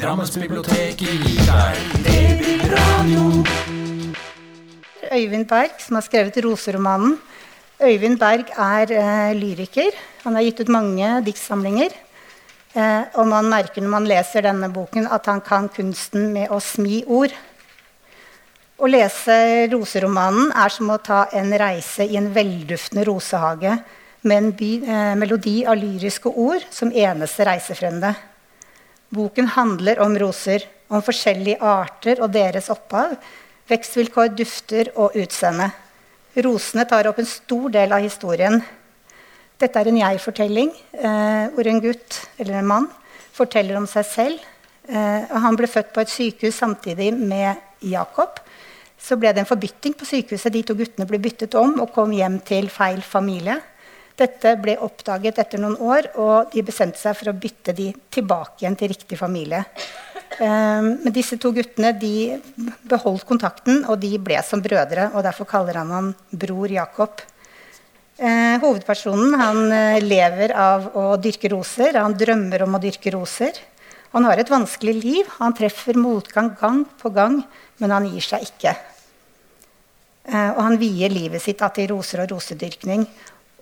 Drammensbiblioteket gir deg Babyradio. Øyvind Berg, som har skrevet roseromanen. Øyvind Berg er eh, lyriker. Han har gitt ut mange diktsamlinger. Eh, og man merker når man leser denne boken, at han kan kunsten med å smi ord. Å lese roseromanen er som å ta en reise i en velduftende rosehage med en by, eh, melodi av lyriske ord som eneste reisefrende. Boken handler om roser, om forskjellige arter og deres opphav, vekstvilkår, dufter og utseende. Rosene tar opp en stor del av historien. Dette er en jeg-fortelling, eh, hvor en gutt eller en mann forteller om seg selv. Eh, han ble født på et sykehus samtidig med Jakob. Så ble det en forbytting på sykehuset. De to guttene ble byttet om og kom hjem til feil familie. Dette ble oppdaget etter noen år, og de bestemte seg for å bytte de tilbake igjen til riktig familie. Um, men disse to guttene de beholdt kontakten, og de ble som brødre. og Derfor kaller han han bror Jakob. Uh, hovedpersonen han uh, lever av å dyrke roser. Han drømmer om å dyrke roser. Han har et vanskelig liv. Han treffer motgang gang på gang, men han gir seg ikke. Uh, og han vier livet sitt til roser og rosedyrkning.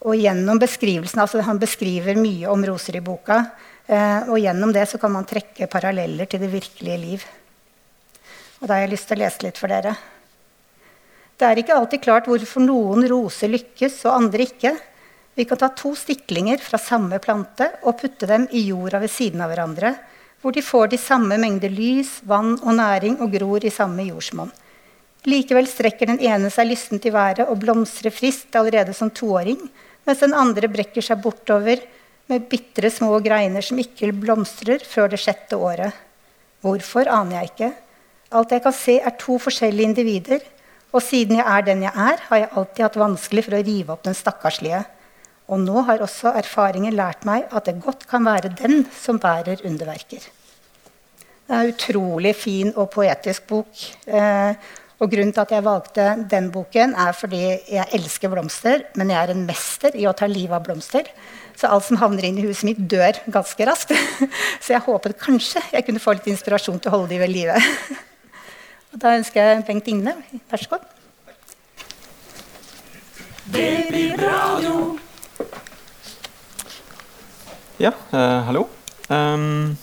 Og gjennom beskrivelsen, altså Han beskriver mye om roser i boka. Eh, og gjennom det så kan man trekke paralleller til det virkelige liv. Og da har jeg lyst til å lese litt for dere. Det er ikke alltid klart hvorfor noen roser lykkes og andre ikke. Vi kan ta to stiklinger fra samme plante og putte dem i jorda ved siden av hverandre, hvor de får de samme mengder lys, vann og næring og gror i samme jordsmonn. Likevel strekker den ene seg lysten til været og blomstrer friskt allerede som toåring, mens den andre brekker seg bortover med bitre små greiner som ikke blomstrer før det sjette året. Hvorfor aner jeg ikke. Alt jeg kan se, er to forskjellige individer. Og siden jeg er den jeg er, har jeg alltid hatt vanskelig for å rive opp den stakkarslige. Og nå har også erfaringen lært meg at det godt kan være den som bærer underverker. Det er en utrolig fin og poetisk bok. Eh, og grunnen til at jeg valgte den boken, er fordi jeg elsker blomster, men jeg er en mester i å ta livet av blomster. Så alt som havner inn i huset mitt, dør ganske raskt. Så jeg håpet kanskje jeg kunne få litt inspirasjon til å holde de ved live. Og da ønsker jeg Bengt Ingne. Vær så god. Babyradio. Ja, eh, hallo. Um,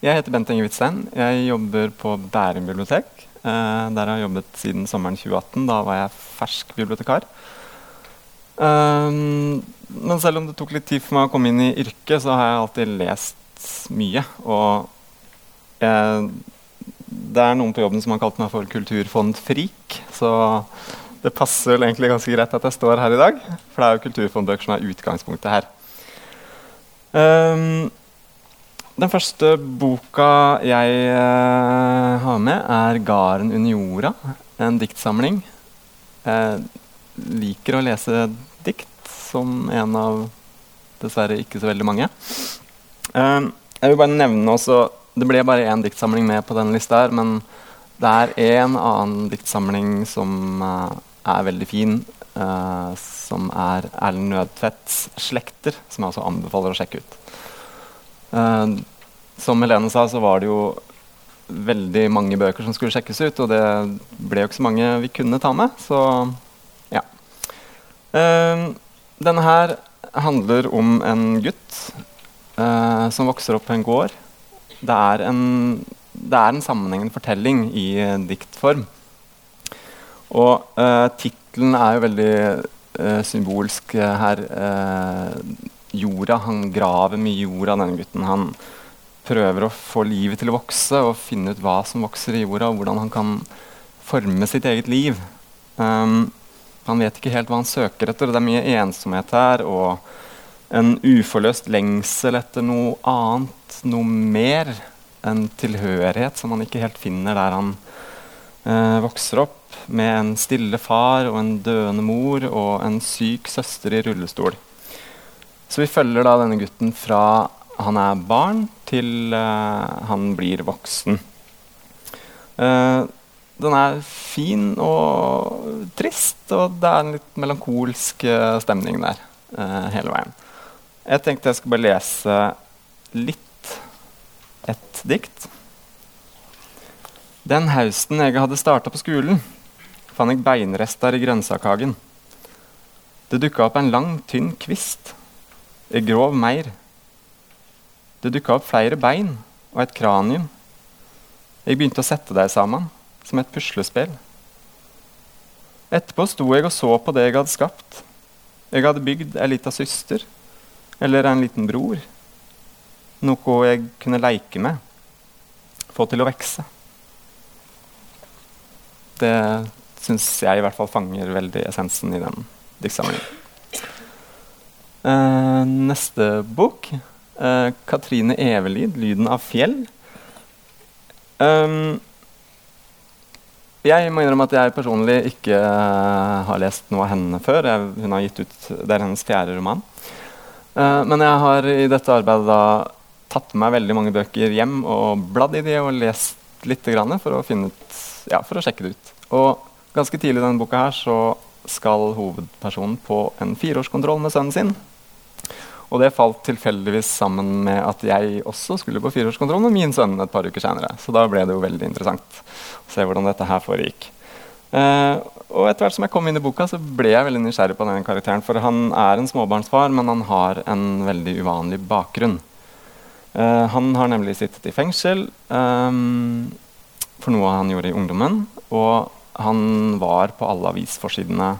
jeg heter Bent Enge Hvitstein. Jeg jobber på Bærum bibliotek. Eh, der har jeg jobbet siden sommeren 2018. Da var jeg fersk bibliotekar. Um, men selv om det tok litt tid for meg å komme inn i yrket, så har jeg alltid lest mye. Og jeg, det er noen på jobben som har kalt meg for kulturfondfrik. Så det passer vel egentlig ganske greit at jeg står her i dag. For det er jo kulturfondbøker som er utgangspunktet her. Um, den første boka jeg uh, har med, er 'Garden under jorda'. En diktsamling. Jeg liker å lese dikt som en av dessverre ikke så veldig mange. Uh, jeg vil bare nevne også Det ble bare én diktsamling med på denne lista, her, men det er en annen diktsamling som uh, er veldig fin, som er Erlend Nødtvedts 'Slekter', som jeg også anbefaler å sjekke ut. Uh, som Helene sa, så var det jo veldig mange bøker som skulle sjekkes ut, og det ble jo ikke så mange vi kunne ta med. Så ja. Eh, denne her handler om en gutt eh, som vokser opp på en gård. Det er en, det er en sammenhengende fortelling i diktform. Og uh, tittelen er jo veldig symbolsk her jorda. Han graver mye jorda, denne gutten. Han prøver å få livet til å vokse og finne ut hva som vokser i jorda, og hvordan han kan forme sitt eget liv. Um, han vet ikke helt hva han søker etter. Det er mye ensomhet her og en uforløst lengsel etter noe annet, noe mer. En tilhørighet som han ikke helt finner der han uh, vokser opp, med en stille far og en døende mor og en syk søster i rullestol. Så vi følger da denne gutten fra han er barn til uh, han blir voksen. Uh, den er fin og trist, og det er en litt melankolsk uh, stemning der hele veien. Jeg tenkte jeg skulle bare lese litt et dikt. Den hausten jeg hadde starta på skolen, fant jeg beinrester i grønnsakhagen. Det dukka opp en lang, tynn kvist. Grov mer. Det dukka opp flere bein og et kranium. Jeg begynte å sette dem sammen, som et puslespill. Etterpå sto jeg og så på det jeg hadde skapt. Jeg hadde bygd ei lita søster, eller en liten bror. Noe jeg kunne leke med, få til å vokse. Det syns jeg i hvert fall fanger veldig essensen i den diktsamlingen. Eh, neste bok, uh, Katrine Evelid, 'Lyden av fjell'. Um, jeg må innrømme at jeg personlig ikke uh, har lest noe av henne før. Jeg, hun har gitt ut, Det er hennes fjerde roman. Uh, men jeg har i dette arbeidet da tatt med meg veldig mange bøker hjem og bladd i de og lest litt for å, ut, ja, for å sjekke det ut. Og ganske tidlig i denne boka her så skal hovedpersonen på en fireårskontroll med sønnen sin. Og det falt tilfeldigvis sammen med at jeg også skulle på fireårskontroll med min sønn et par uker senere. Så da ble det jo veldig interessant å se hvordan dette her foregikk. Uh, og etter hvert som jeg kom inn i boka, så ble jeg veldig nysgjerrig på den karakteren. For han er en småbarnsfar, men han har en veldig uvanlig bakgrunn. Uh, han har nemlig sittet i fengsel um, for noe han gjorde i ungdommen. Og han var på alle avisforsidene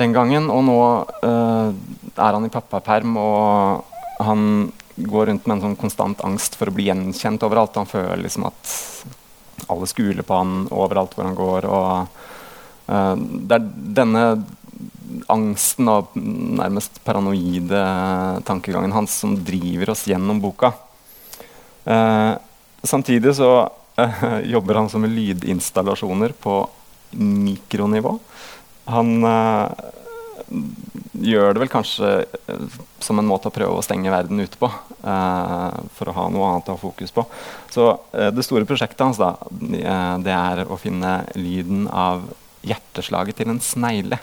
den gangen. Og nå uh, er han i pappaperm, og han går rundt med en sånn konstant angst for å bli gjenkjent overalt. Han føler liksom at alle skuler på han overalt hvor han går. Og, uh, det er denne angsten og nærmest paranoide tankegangen hans som driver oss gjennom boka. Uh, samtidig så jobber han som lydinstallasjoner på mikronivå. Han uh, gjør det vel kanskje uh, som en måte å prøve å stenge verden ute på. Uh, for å ha noe annet å ha fokus på. Så det store prosjektet hans da, det er å finne lyden av hjerteslaget til en snegle.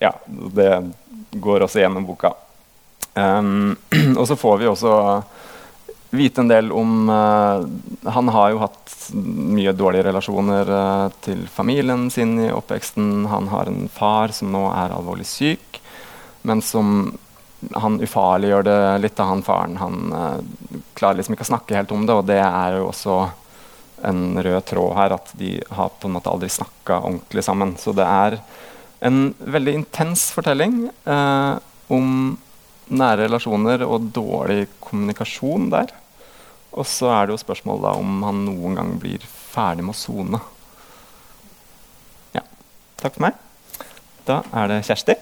ja, det går også gjennom boka. Um, og så får vi også vite en del om uh, Han har jo hatt mye dårlige relasjoner uh, til familien sin i oppveksten. Han har en far som nå er alvorlig syk, men som han ufarliggjør det litt av han faren. Han uh, klarer liksom ikke å snakke helt om det, og det er jo også en rød tråd her at de har på en måte aldri snakka ordentlig sammen. Så det er en veldig intens fortelling om nære relasjoner og dårlig kommunikasjon der. Og så er det jo spørsmålet da om han noen gang blir ferdig med å sone. Ja. Takk for meg. Da er det Kjersti.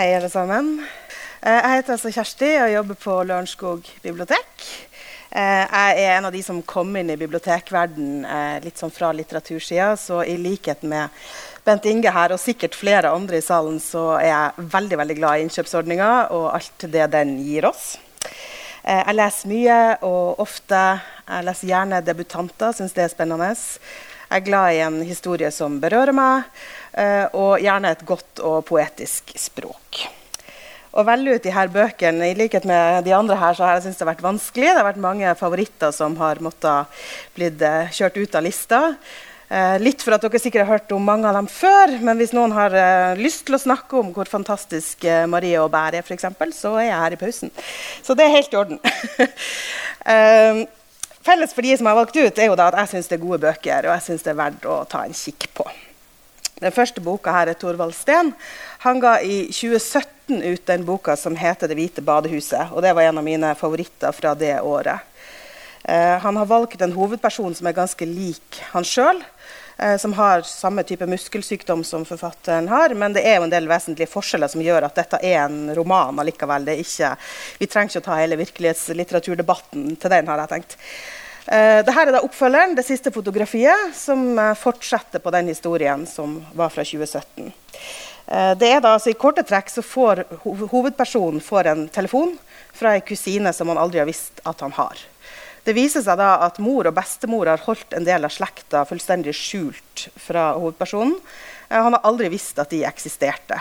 Hei, alle sammen. Eh, jeg heter altså Kjersti og jobber på Lørenskog bibliotek. Eh, jeg er en av de som kom inn i bibliotekverden eh, litt sånn fra litteratursida. Så i likhet med Bent Inge her, og sikkert flere andre i salen, så er jeg veldig veldig glad i innkjøpsordninga og alt det den gir oss. Eh, jeg leser mye og ofte. Jeg leser gjerne debutanter, syns det er spennende. Jeg er glad i en historie som berører meg, og gjerne et godt og poetisk språk å velge ut de her bøkene. I likhet med de andre her så har jeg syntes det har vært vanskelig. Det har vært mange favoritter som har måttet blitt uh, kjørt ut av lista. Eh, litt for at dere sikkert har hørt om mange av dem før, men hvis noen har eh, lyst til å snakke om hvor fantastisk Marie og Bær er, eksempel, så er jeg her i pausen. Så det er helt i orden. felles for de som har valgt ut, er jo da at jeg syns det er gode bøker, og jeg syns det er verdt å ta en kikk på. Den første boka her er Thorvald Steen. Han ga i 2017 ut den boka som heter 'Det hvite badehuset'. og Det var en av mine favoritter fra det året. Eh, han har valgt en hovedperson som er ganske lik han sjøl. Eh, som har samme type muskelsykdom som forfatteren har. Men det er jo en del vesentlige forskjeller som gjør at dette er en roman allikevel. Ikke, vi trenger ikke å ta hele virkelighetslitteraturdebatten til den, har jeg tenkt. Uh, Dette er da oppfølgeren, det siste fotografiet, som uh, fortsetter på den historien som var fra 2017. Eh, det er da, altså I korte trekk så får hovedpersonen får en telefon fra en kusine som han aldri har visst at han har. Det viser seg da at mor og bestemor har holdt en del av slekta fullstendig skjult fra hovedpersonen. Eh, han har aldri visst at de eksisterte.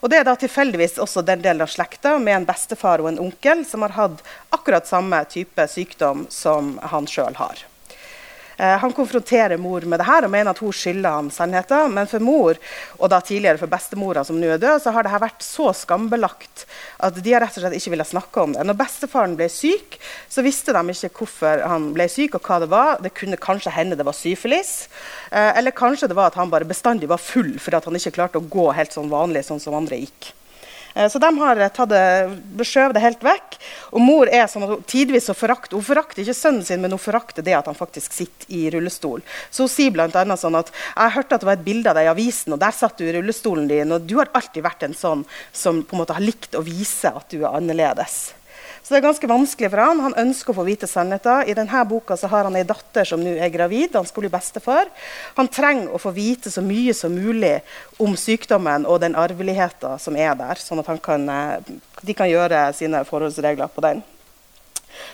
Og Det er da tilfeldigvis også den delen av slekta med en bestefar og en onkel som har hatt akkurat samme type sykdom som han sjøl har. Eh, han konfronterer mor med det her og mener at hun skylder ham sannheten. Men for mor, og da tidligere for bestemora som nå er død, så har det vært så skambelagt at de har rett og slett ikke villet snakke om det. Når bestefaren ble syk, så visste de ikke hvorfor han ble syk og hva det var. Det kunne kanskje hende det var syfilis. Eh, eller kanskje det var at han bare bestandig var full for at han ikke klarte å gå helt sånn vanlig sånn som andre gikk. Eh, så de har eh, tatt det, skjøvet det helt vekk. Og mor er sånn at tidvis så forakter Hun forakter ikke sønnen sin, men hun forakter det at han faktisk sitter i rullestol. Så hun sier bl.a. sånn at jeg hørte at det var et bilde av deg i avisen, og der satt du i rullestolen din, og du har alltid vært en sånn som på en måte har likt å vise at du er annerledes. Så det er ganske vanskelig for han. Han ønsker å få vite sannheten. I denne boka så har han ei datter som nå er gravid. Han skulle bli bestefar. Han trenger å få vite så mye som mulig om sykdommen og den arveligheten som er der, sånn at kan, eh, de kan gjøre sine forholdsregler på den.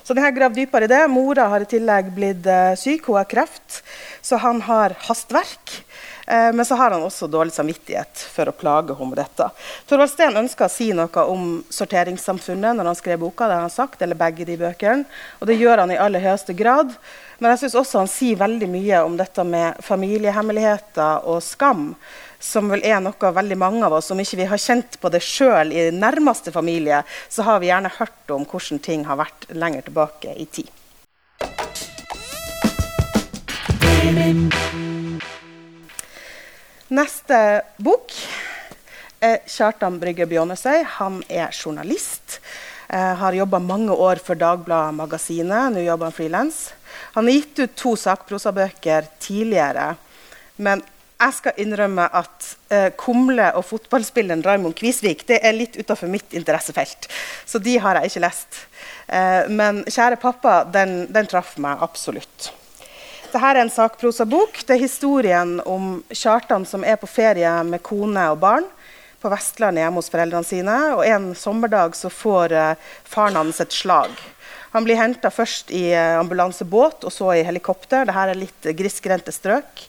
Så den har gravd dypere i det. Mora har i tillegg blitt uh, syk, hun har kreft, så han har hastverk. Eh, men så har han også dårlig samvittighet for å plage henne med dette. Thorvald Steen ønska å si noe om sorteringssamfunnet når han skrev boka. det har han sagt, eller begge de bøkene, og det gjør han i aller høyeste grad. Men jeg synes også han sier veldig mye om dette med familiehemmeligheter og skam. Som vel er noe veldig mange av oss, om ikke vi har kjent på det sjøl i nærmeste familie, så har vi gjerne hørt om hvordan ting har vært lenger tilbake i tid. Neste bok er Kjartan Brygge Bjånesøy. Han er journalist. Eh, har jobba mange år for Dagbladet Magasinet. Nå jobber han frilans. Han har gitt ut to sakprosabøker tidligere. Men jeg skal innrømme at eh, Kumle og fotballspilleren Raymond Kvisvik det er litt utenfor mitt interessefelt. Så de har jeg ikke lest. Eh, men 'Kjære pappa' den, den traff meg absolutt. Dette er en sakprosabok. Det er historien om Kjartan som er på ferie med kone og barn på Vestlandet hjemme hos foreldrene sine. Og En sommerdag så får uh, faren hans et slag. Han blir henta først i uh, ambulansebåt og så i helikopter. Dette er litt grisgrendte strøk.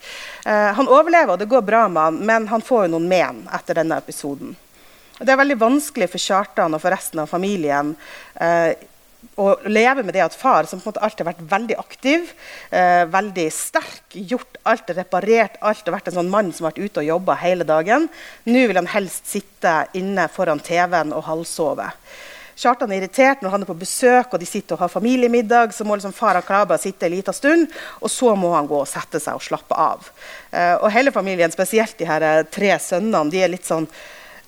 Uh, han overlever, og det går bra med han, men han får jo noen men etter denne episoden. Det er veldig vanskelig for Kjartan og for resten av familien å leve med det at far, som på en måte alltid har vært veldig aktiv, eh, veldig sterk, gjort alt, reparert alt og vært en sånn mann som har vært ute og jobba hele dagen, nå vil han helst sitte inne foran TV-en og halvsove. Kjartan er irritert når han er på besøk og de sitter og har familiemiddag. Så må liksom far og sitte en liten stund, og så må han gå og sette seg og slappe av. Eh, og hele familien, spesielt de her eh, tre sønnene, de er litt sånn,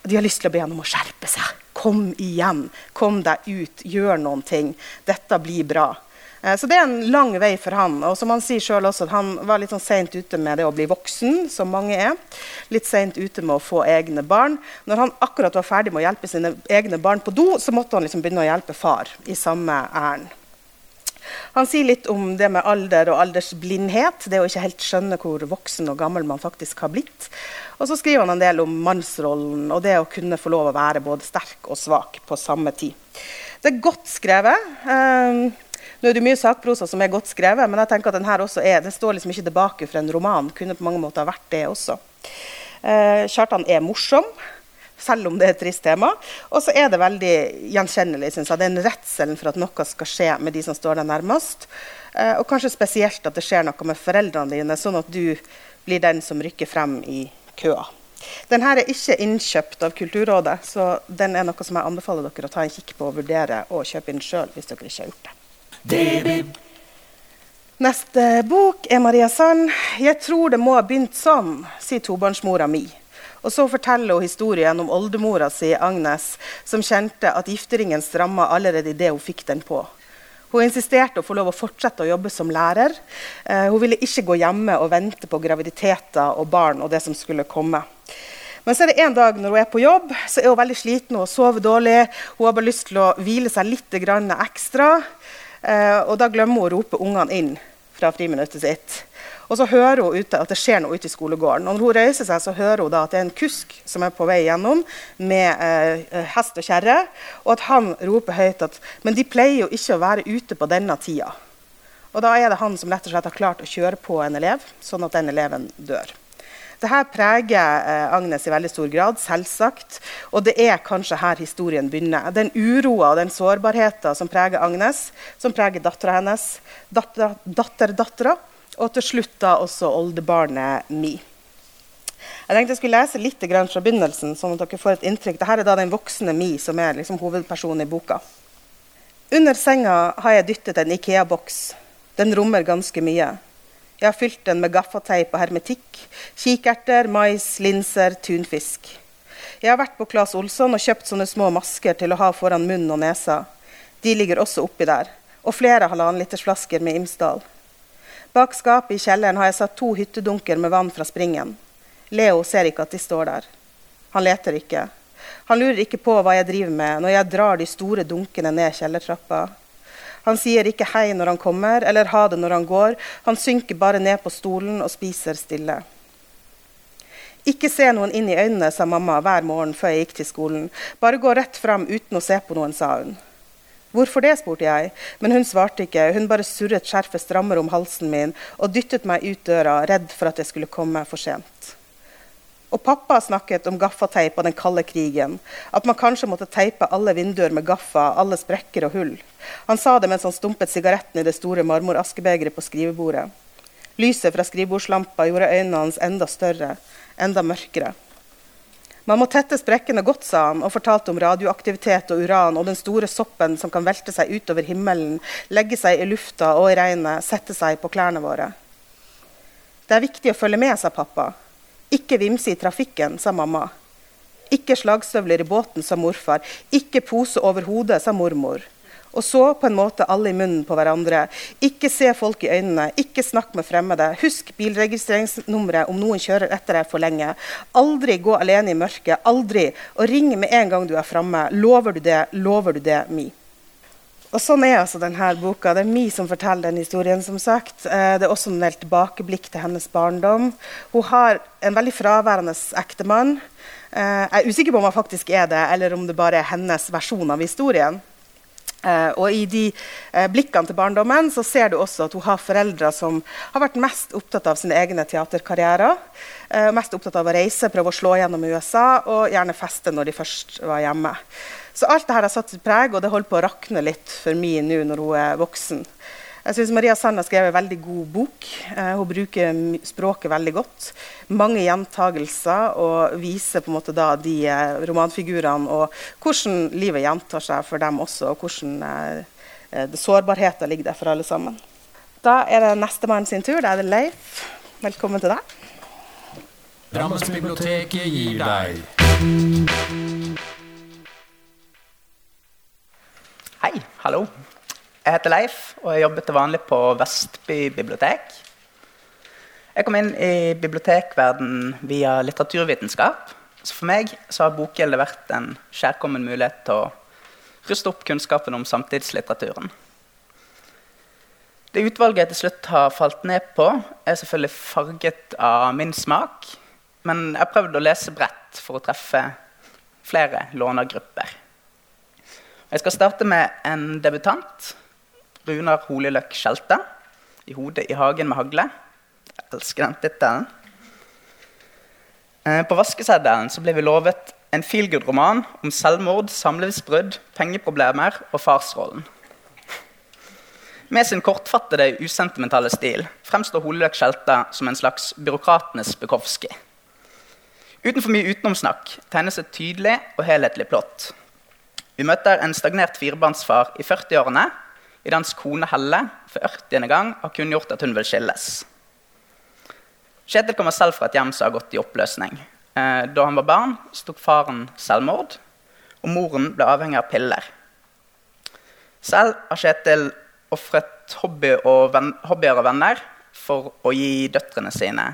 de har lyst til å be han om å skjerpe seg. Kom igjen. Kom deg ut. Gjør noen ting. Dette blir bra. Eh, så det er en lang vei for han. Og som han sier selv også, han var litt sånn seint ute med det å bli voksen, som mange er. Litt seint ute med å få egne barn. Når han akkurat var ferdig med å hjelpe sine egne barn på do, så måtte han liksom begynne å hjelpe far i samme ærend. Han sier litt om det med alder og aldersblindhet. Det å ikke helt skjønne hvor voksen og gammel man faktisk har blitt. Og så skriver han en del om mannsrollen og det å kunne få lov å være både sterk og svak på samme tid. Det er godt skrevet. Um, nå er det mye sakprosa som er godt skrevet, men jeg tenker at den her også er, den står liksom ikke tilbake for en roman. Kunne på mange måter vært det også. Uh, Kjartan er morsom selv om det er et trist tema. Og så er det veldig gjenkjennelig. Synes jeg. Den redselen for at noe skal skje med de som står deg nærmest. Eh, og kanskje spesielt at det skjer noe med foreldrene dine, sånn at du blir den som rykker frem i køa. Denne er ikke innkjøpt av Kulturrådet, så den er noe som jeg anbefaler dere å ta en kikk på og vurdere å kjøpe inn sjøl hvis dere ikke har gjort det. Neste bok er Maria Sand. 'Jeg tror det må ha begynt sånn', sier tobarnsmora mi. Og så forteller hun historien om oldemora si, Agnes, som kjente at gifteringen stramma allerede idet hun fikk den på. Hun insisterte å få lov å fortsette å jobbe som lærer. Eh, hun ville ikke gå hjemme og vente på graviditeter og barn og det som skulle komme. Men så er det en dag når hun er på jobb, så er hun veldig sliten og sover dårlig. Hun har bare lyst til å hvile seg litt ekstra. Eh, og da glemmer hun å rope ungene inn fra friminuttet sitt. Og så hører hun ute at det skjer noe ute i skolegården. Og når hun reiser seg, så hører hun da at det er en kusk som er på vei gjennom med eh, hest og kjerre, og at han roper høyt at Men de pleier jo ikke å være ute på denne tida. Og da er det han som rett og slett har klart å kjøre på en elev, sånn at den eleven dør. Dette preger eh, Agnes i veldig stor grad, selvsagt. Og det er kanskje her historien begynner. Den uroa og den sårbarheten som preger Agnes, som preger dattera hennes, datterdattera, og til slutt da også oldebarnet Mi. Jeg tenkte jeg skulle lese litt fra begynnelsen, sånn at dere får et inntrykk. Dette er da den voksne Mi, som er liksom hovedpersonen i boka. Under senga har jeg dyttet en Ikea-boks. Den rommer ganske mye. Jeg har fylt den med gaffateip og hermetikk, kikerter, mais, linser, tunfisk. Jeg har vært på Claes Olsson og kjøpt sånne små masker til å ha foran munnen og nesa. De ligger også oppi der. Og flere halvannenlitersflasker med Imsdal. Bak skapet i kjelleren har jeg satt to hyttedunker med vann fra springen. Leo ser ikke at de står der. Han leter ikke. Han lurer ikke på hva jeg driver med når jeg drar de store dunkene ned kjellertrappa. Han sier ikke hei når han kommer, eller ha det når han går. Han synker bare ned på stolen og spiser stille. Ikke se noen inn i øynene, sa mamma hver morgen før jeg gikk til skolen. Bare gå rett fram uten å se på noen, sa hun. Hvorfor det, spurte jeg, men hun svarte ikke. Hun bare surret skjerfet strammere om halsen min og dyttet meg ut døra, redd for at jeg skulle komme for sent. Og pappa snakket om gaffateip og den kalde krigen. At man kanskje måtte teipe alle vinduer med gaffa, alle sprekker og hull. Han sa det mens han stumpet sigaretten i det store marmoraskebegeret på skrivebordet. Lyset fra skrivebordslampa gjorde øynene hans enda større, enda mørkere. Man må tette sprekkene godt, sa han, og fortalte om radioaktivitet og uran og den store soppen som kan velte seg utover himmelen, legge seg i lufta og i regnet, sette seg på klærne våre. Det er viktig å følge med, sa pappa. Ikke vimse i trafikken, sa mamma. Ikke slagstøvler i båten, sa morfar. Ikke pose over hodet, sa mormor. Og så på en måte alle i munnen på hverandre. Ikke se folk i øynene, ikke snakk med fremmede. Husk bilregistreringsnummeret om noen kjører etter deg for lenge. Aldri gå alene i mørket. Aldri. Og ring med en gang du er framme. Lover du det? Lover du det, Mi? Og sånn er altså denne boka. Det er Mi som forteller den historien. som sagt. Eh, det er også en del tilbakeblikk til hennes barndom. Hun har en veldig fraværende ektemann. Eh, jeg er usikker på om han faktisk er det, eller om det bare er hennes versjon av historien. Uh, og I de uh, blikkene til barndommen så ser du også at hun har foreldre som har vært mest opptatt av sine egne teaterkarrierer. Uh, mest opptatt av å reise, prøve å slå gjennom i USA og gjerne feste når de først var hjemme. Så alt dette har satt sitt preg, og det holder på å rakne litt for meg nå når hun er voksen. Jeg synes Maria Sand har skrevet en veldig god bok. Eh, hun bruker språket veldig godt. Mange gjentagelser og viser på en måte da de eh, romanfigurene og hvordan livet gjentar seg for dem også, og hvordan eh, sårbarheten ligger der for alle sammen. Da er det nestemann sin tur. Da er det Leif. Velkommen til deg. Drammensbiblioteket gir deg Hei, hallo. Jeg heter Leif, og jeg jobber til vanlig på Vestby bibliotek. Jeg kom inn i bibliotekverden via litteraturvitenskap. Så for meg så har Bokgjeldet vært en kjærkommen mulighet til å ruste opp kunnskapen om samtidslitteraturen. Det utvalget jeg til slutt har falt ned på, er selvfølgelig farget av min smak. Men jeg har prøvd å lese bredt for å treffe flere lånergrupper. Jeg skal starte med en debutant. Runar Holiløk Skjelte. 'I hodet i hagen med hagle'. Jeg elsker den tittelen. Eh, på vaskeseddelen ble vi lovet en feelgood-roman om selvmord, samlivsbrudd, pengeproblemer og farsrollen. Med sin kortfattede, usentimentale stil fremstår Holeløk Skjelte som en slags byråkratenes Bukowski. Uten for mye utenomsnakk tegnes et tydelig og helhetlig plott. Vi møter en stagnert firebarnsfar i 40-årene idet hans kone Helle for 80. gang har kunngjort at hun vil skilles. Kjetil kommer selv fra et hjem som har gått i oppløsning. Eh, da han var barn, tok faren selvmord, og moren ble avhengig av piller. Selv har Kjetil ofret hobby hobbyer og venner for å gi døtrene sine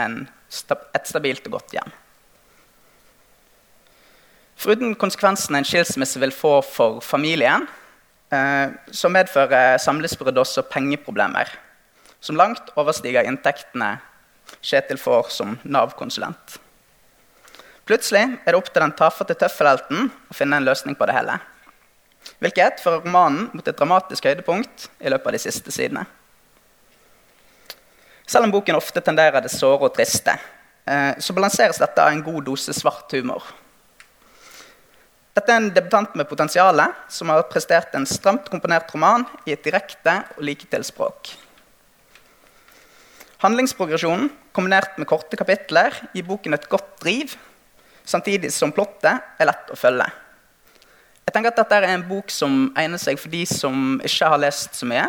en, et stabilt og godt hjem. Foruten konsekvensene en skilsmisse vil få for familien, så medfører samlivsbrudd også pengeproblemer, som langt overstiger inntektene Kjetil får som Nav-konsulent. Plutselig er det opp til den tafatte tøffelhelten å finne en løsning på det hele. Hvilket fører romanen mot et dramatisk høydepunkt i løpet av de siste sidene. Selv om boken ofte tenderer det såre og triste, eh, så balanseres dette av en god dose svart humor. Dette er en debutant med potensial som har prestert en stramt komponert roman i et direkte og liketil språk. Handlingsprogresjonen kombinert med korte kapitler gir boken et godt driv, samtidig som plottet er lett å følge. Jeg tenker at Dette er en bok som egner seg for de som ikke har lest så mye.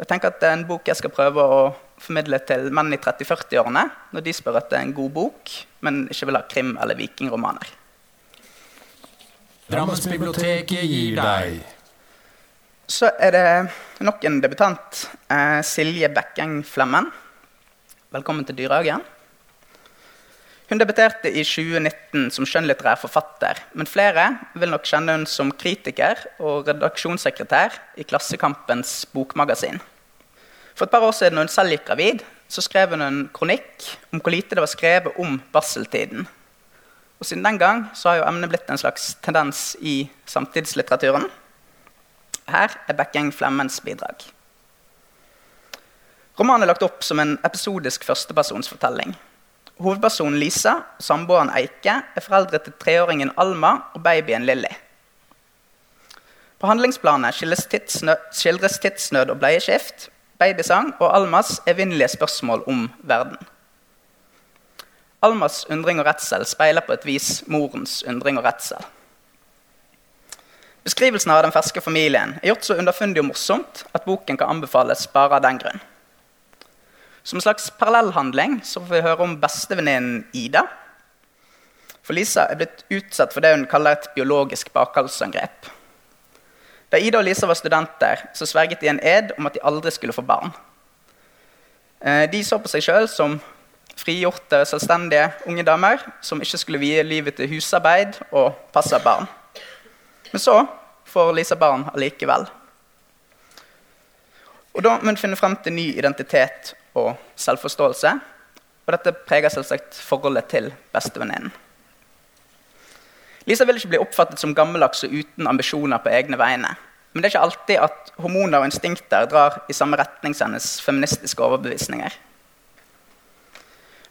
Jeg tenker at Det er en bok jeg skal prøve å formidle til menn i 30-40-årene når de spør etter en god bok, men ikke vil ha krim- eller vikingromaner. Drammensbiblioteket gir deg Så er det nok en debutant. Eh, Silje Bekkeng Flemmen. Velkommen til Dyrehagen. Hun debuterte i 2019 som skjønnlitterær forfatter, men flere vil nok kjenne hun som kritiker og redaksjonssekretær i Klassekampens bokmagasin. For et par år siden når hun selv gikk gravid, så skrev hun en kronikk om hvor lite det var skrevet om barseltiden. Og Siden den gang så har jo emnet blitt en slags tendens i samtidslitteraturen. Her er Bekkeng Flemmens bidrag. Romanen er lagt opp som en episodisk førstepersonsfortelling. Hovedpersonen Lisa og samboeren Eike er foreldre til treåringen Alma og babyen Lilly. På handlingsplanet skildres tidsnød og bleieskift, babysang og Almas evinnelige spørsmål om verden. Almas undring og redsel speiler på et vis morens undring og redsel. Beskrivelsen av den ferske familien er gjort så underfundig og morsomt at boken kan anbefales bare av den grunn. Som en slags parallellhandling så får vi høre om bestevenninnen Ida. For Lisa er blitt utsatt for det hun kaller et biologisk bakholdsangrep. Da Ida og Lisa var studenter, så sverget de en ed om at de aldri skulle få barn. Eh, de så på seg sjøl som frigjorte, selvstendige unge damer som ikke skulle vie livet til husarbeid og passe barn. Men så får Lisa barn allikevel. Og Da må hun finne frem til ny identitet og selvforståelse. Og dette preger selvsagt forholdet til bestevenninnen. Lisa vil ikke bli oppfattet som gammeldags og uten ambisjoner på egne vegne. Men det er ikke alltid at hormoner og instinkter drar i samme retning som hennes feministiske overbevisninger.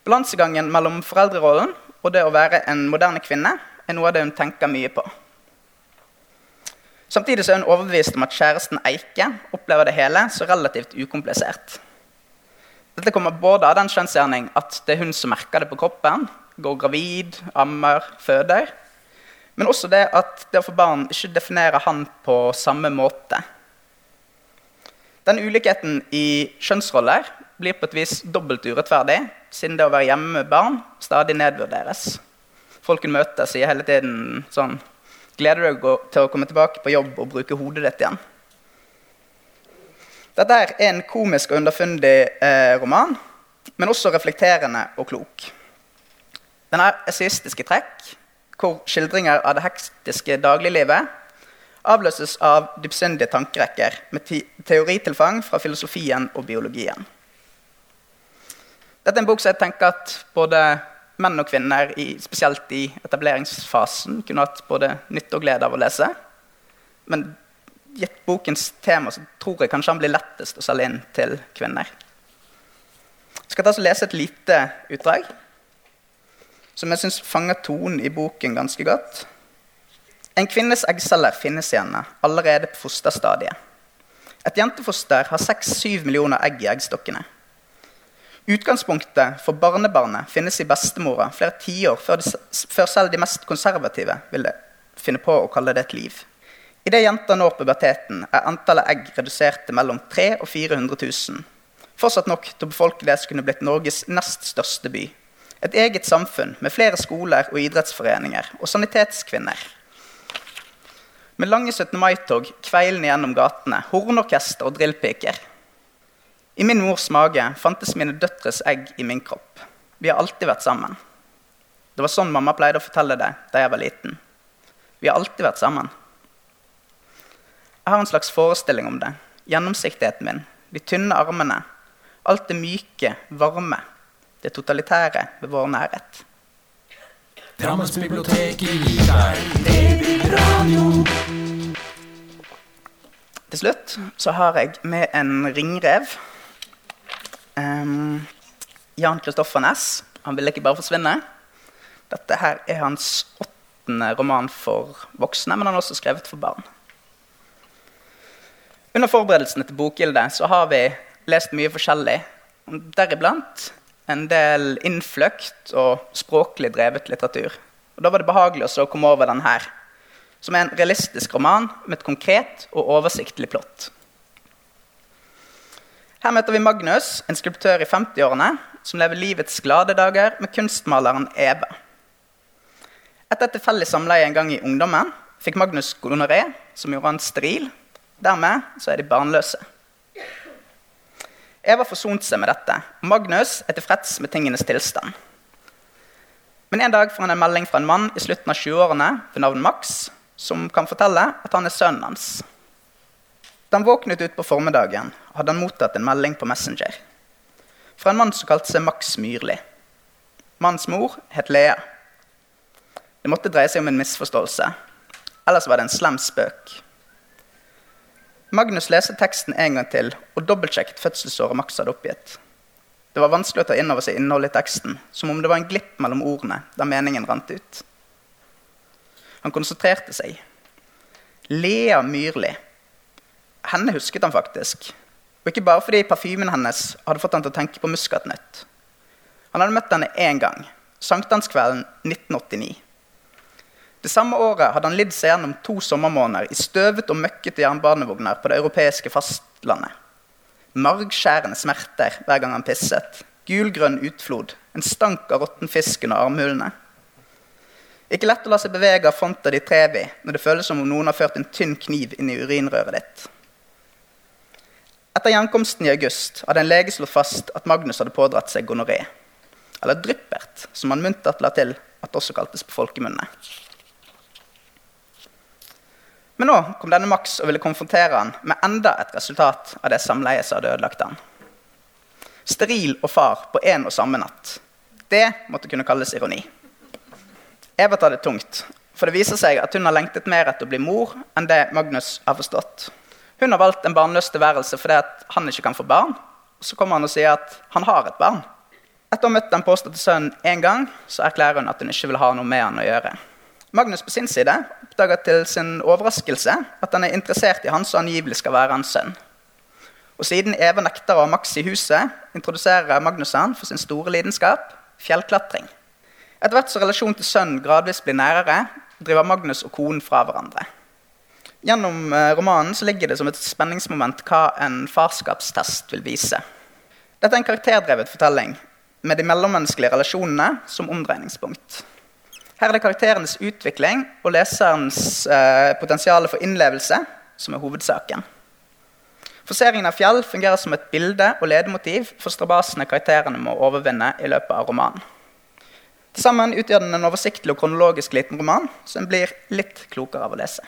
Balansegangen mellom foreldrerollen og det å være en moderne kvinne er noe av det hun tenker mye på. Samtidig er hun overbevist om at kjæresten Eike opplever det hele så relativt ukomplisert. Dette kommer både av den kjønnsgjerning at det er hun som merker det på kroppen, går gravid, ammer, føder, men også det at det å få barn ikke definerer han på samme måte. Den ulikheten i kjønnsroller blir på et vis dobbelt urettferdig, siden det å være hjemme med barn stadig nedvurderes. Folk hun møter, sier hele tiden sånn Gleder du deg til å komme tilbake på jobb og bruke hodet ditt igjen? Dette er en komisk og underfundig eh, roman, men også reflekterende og klok. Den har essayistiske trekk, hvor skildringer av det hektiske dagliglivet avløses av dypsyndige tankerekker med teoritilfang fra filosofien og biologien. Dette er en bok som jeg tenker at både menn og kvinner, i, spesielt i etableringsfasen, kunne hatt både nytte og glede av å lese. Men gitt bokens tema så tror jeg kanskje han blir lettest å selge inn til kvinner. Jeg skal ta og lese et lite utdrag som jeg syns fanger tonen i boken ganske godt. En kvinnes eggceller finnes i henne allerede på fosterstadiet. Et jentefoster har 6-7 millioner egg i eggstokkene. Utgangspunktet for barnebarnet finnes i bestemora flere tiår før, før selv de mest konservative ville finne på å kalle det et liv. Idet jenta når puberteten, er antallet egg redusert til mellom 300 og 400 000. Fortsatt nok til å befolke det som kunne blitt Norges nest største by. Et eget samfunn med flere skoler og idrettsforeninger og sanitetskvinner. Med lange 17. mai-tog kveilende gjennom gatene, hornorkester og drillpiker. I min mors mage fantes mine døtres egg i min kropp. Vi har alltid vært sammen. Det var sånn mamma pleide å fortelle det da jeg var liten. Vi har alltid vært sammen. Jeg har en slags forestilling om det. Gjennomsiktigheten min, de tynne armene. Alt det myke, varme. Det totalitære ved vår nærhet. Drammensbiblioteket gir deg babyradio. Til slutt så har jeg med en ringrev Ehm, Jan Kristoffer Næss. Han ville ikke bare forsvinne. Dette her er hans åttende roman for voksne, men han har også skrevet for barn. Under forberedelsene til Bokgildet så har vi lest mye forskjellig. Deriblant en del innfløkt og språklig drevet litteratur. Og Da var det behagelig å komme over den her, som er en realistisk roman med et konkret og oversiktlig plott. Her møter vi Magnus, en skulptør i 50-årene, som lever livets glade dager med kunstmaleren Eva. Etter et tilfeldig samleie en gang i ungdommen fikk Magnus gonoré, som gjorde han stril. Dermed så er de barnløse. Eva forsonte seg med dette, og Magnus er tilfreds med tingenes tilstand. Men en dag får han en melding fra en mann i slutten av 20-årene ved navn Max, som kan fortelle at han er sønnen hans. Da han våknet ut på formiddagen, hadde han mottatt en melding på Messenger. Fra en mann som kalte seg Max Myrli. Mannens mor het Lea. Det måtte dreie seg om en misforståelse. Ellers var det en slem spøk. Magnus leste teksten en gang til og dobbeltsjekket fødselsåret Max hadde oppgitt. Det var vanskelig å ta inn over seg innholdet i teksten, som om det var en glipp mellom ordene da meningen rant ut. Han konsentrerte seg. Lea Myrli. Henne husket han faktisk. Og ikke bare fordi parfymen hennes hadde fått han til å tenke på muskatnøtt. Han hadde møtt henne én gang, sankthanskvelden 1989. Det samme året hadde han lidd seg gjennom to sommermåneder i støvet og møkkete jernbanevogner på det europeiske fastlandet. Margskjærende smerter hver gang han pisset. Gulgrønn utflod. En stank av råtten fisk under armhulene. Ikke lett å la seg bevege av fonta di trevi når det føles som om noen har ført en tynn kniv inn i urinrøret ditt. Etter gjenkomsten i august hadde en lege slått fast at Magnus hadde pådratt seg gonoré. Eller dryppert, som han muntert la til at det også kaltes på folkemunne. Men nå kom denne Max og ville konfrontere han med enda et resultat av det samleiet som hadde ødelagt han. Steril og far på én og samme natt. Det måtte kunne kalles ironi. Eva tar det tungt, for det viser seg at hun har lengtet mer etter å bli mor enn det Magnus har forstått. Hun har valgt en barnløs tilværelse fordi han ikke kan få barn. Så kommer han og sier at han har et barn. Etter å ha møtt den påståtte sønnen én gang, så erklærer hun at hun ikke vil ha noe med han å gjøre. Magnus på sin side oppdager til sin overraskelse at han er interessert i han som angivelig skal være hans sønn. Og siden Eva nekter å ha Max i huset, introduserer Magnus han for sin store lidenskap fjellklatring. Etter hvert som relasjonen til sønnen gradvis blir nærere, driver Magnus og konen fra hverandre. Gjennom eh, romanen ligger det som et spenningsmoment hva en farskapstest vil vise. Dette er en karakterdrevet fortelling med de mellommenneskelige relasjonene som omdreiningspunkt. Her er det karakterenes utvikling og leserens eh, potensial for innlevelse som er hovedsaken. Forseringen av fjell fungerer som et bilde og ledemotiv for strabasene karakterene må overvinne i løpet av romanen. Til sammen utgjør den en oversiktlig og kronologisk liten roman som blir litt klokere av å lese.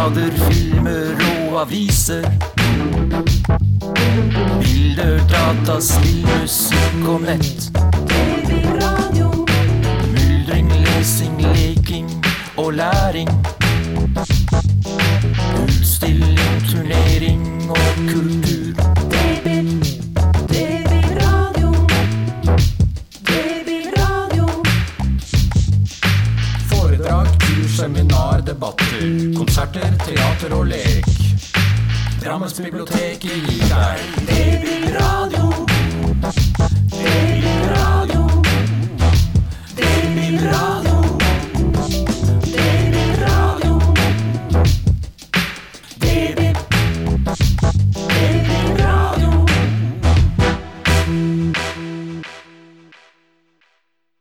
Blader, filmer og aviser. Bilder, data, spill, musikk og nett. Babyradio. Myldring, lesing, leking og læring. Utstilling, turnering og kultur. Drammensbiblioteket gir deg.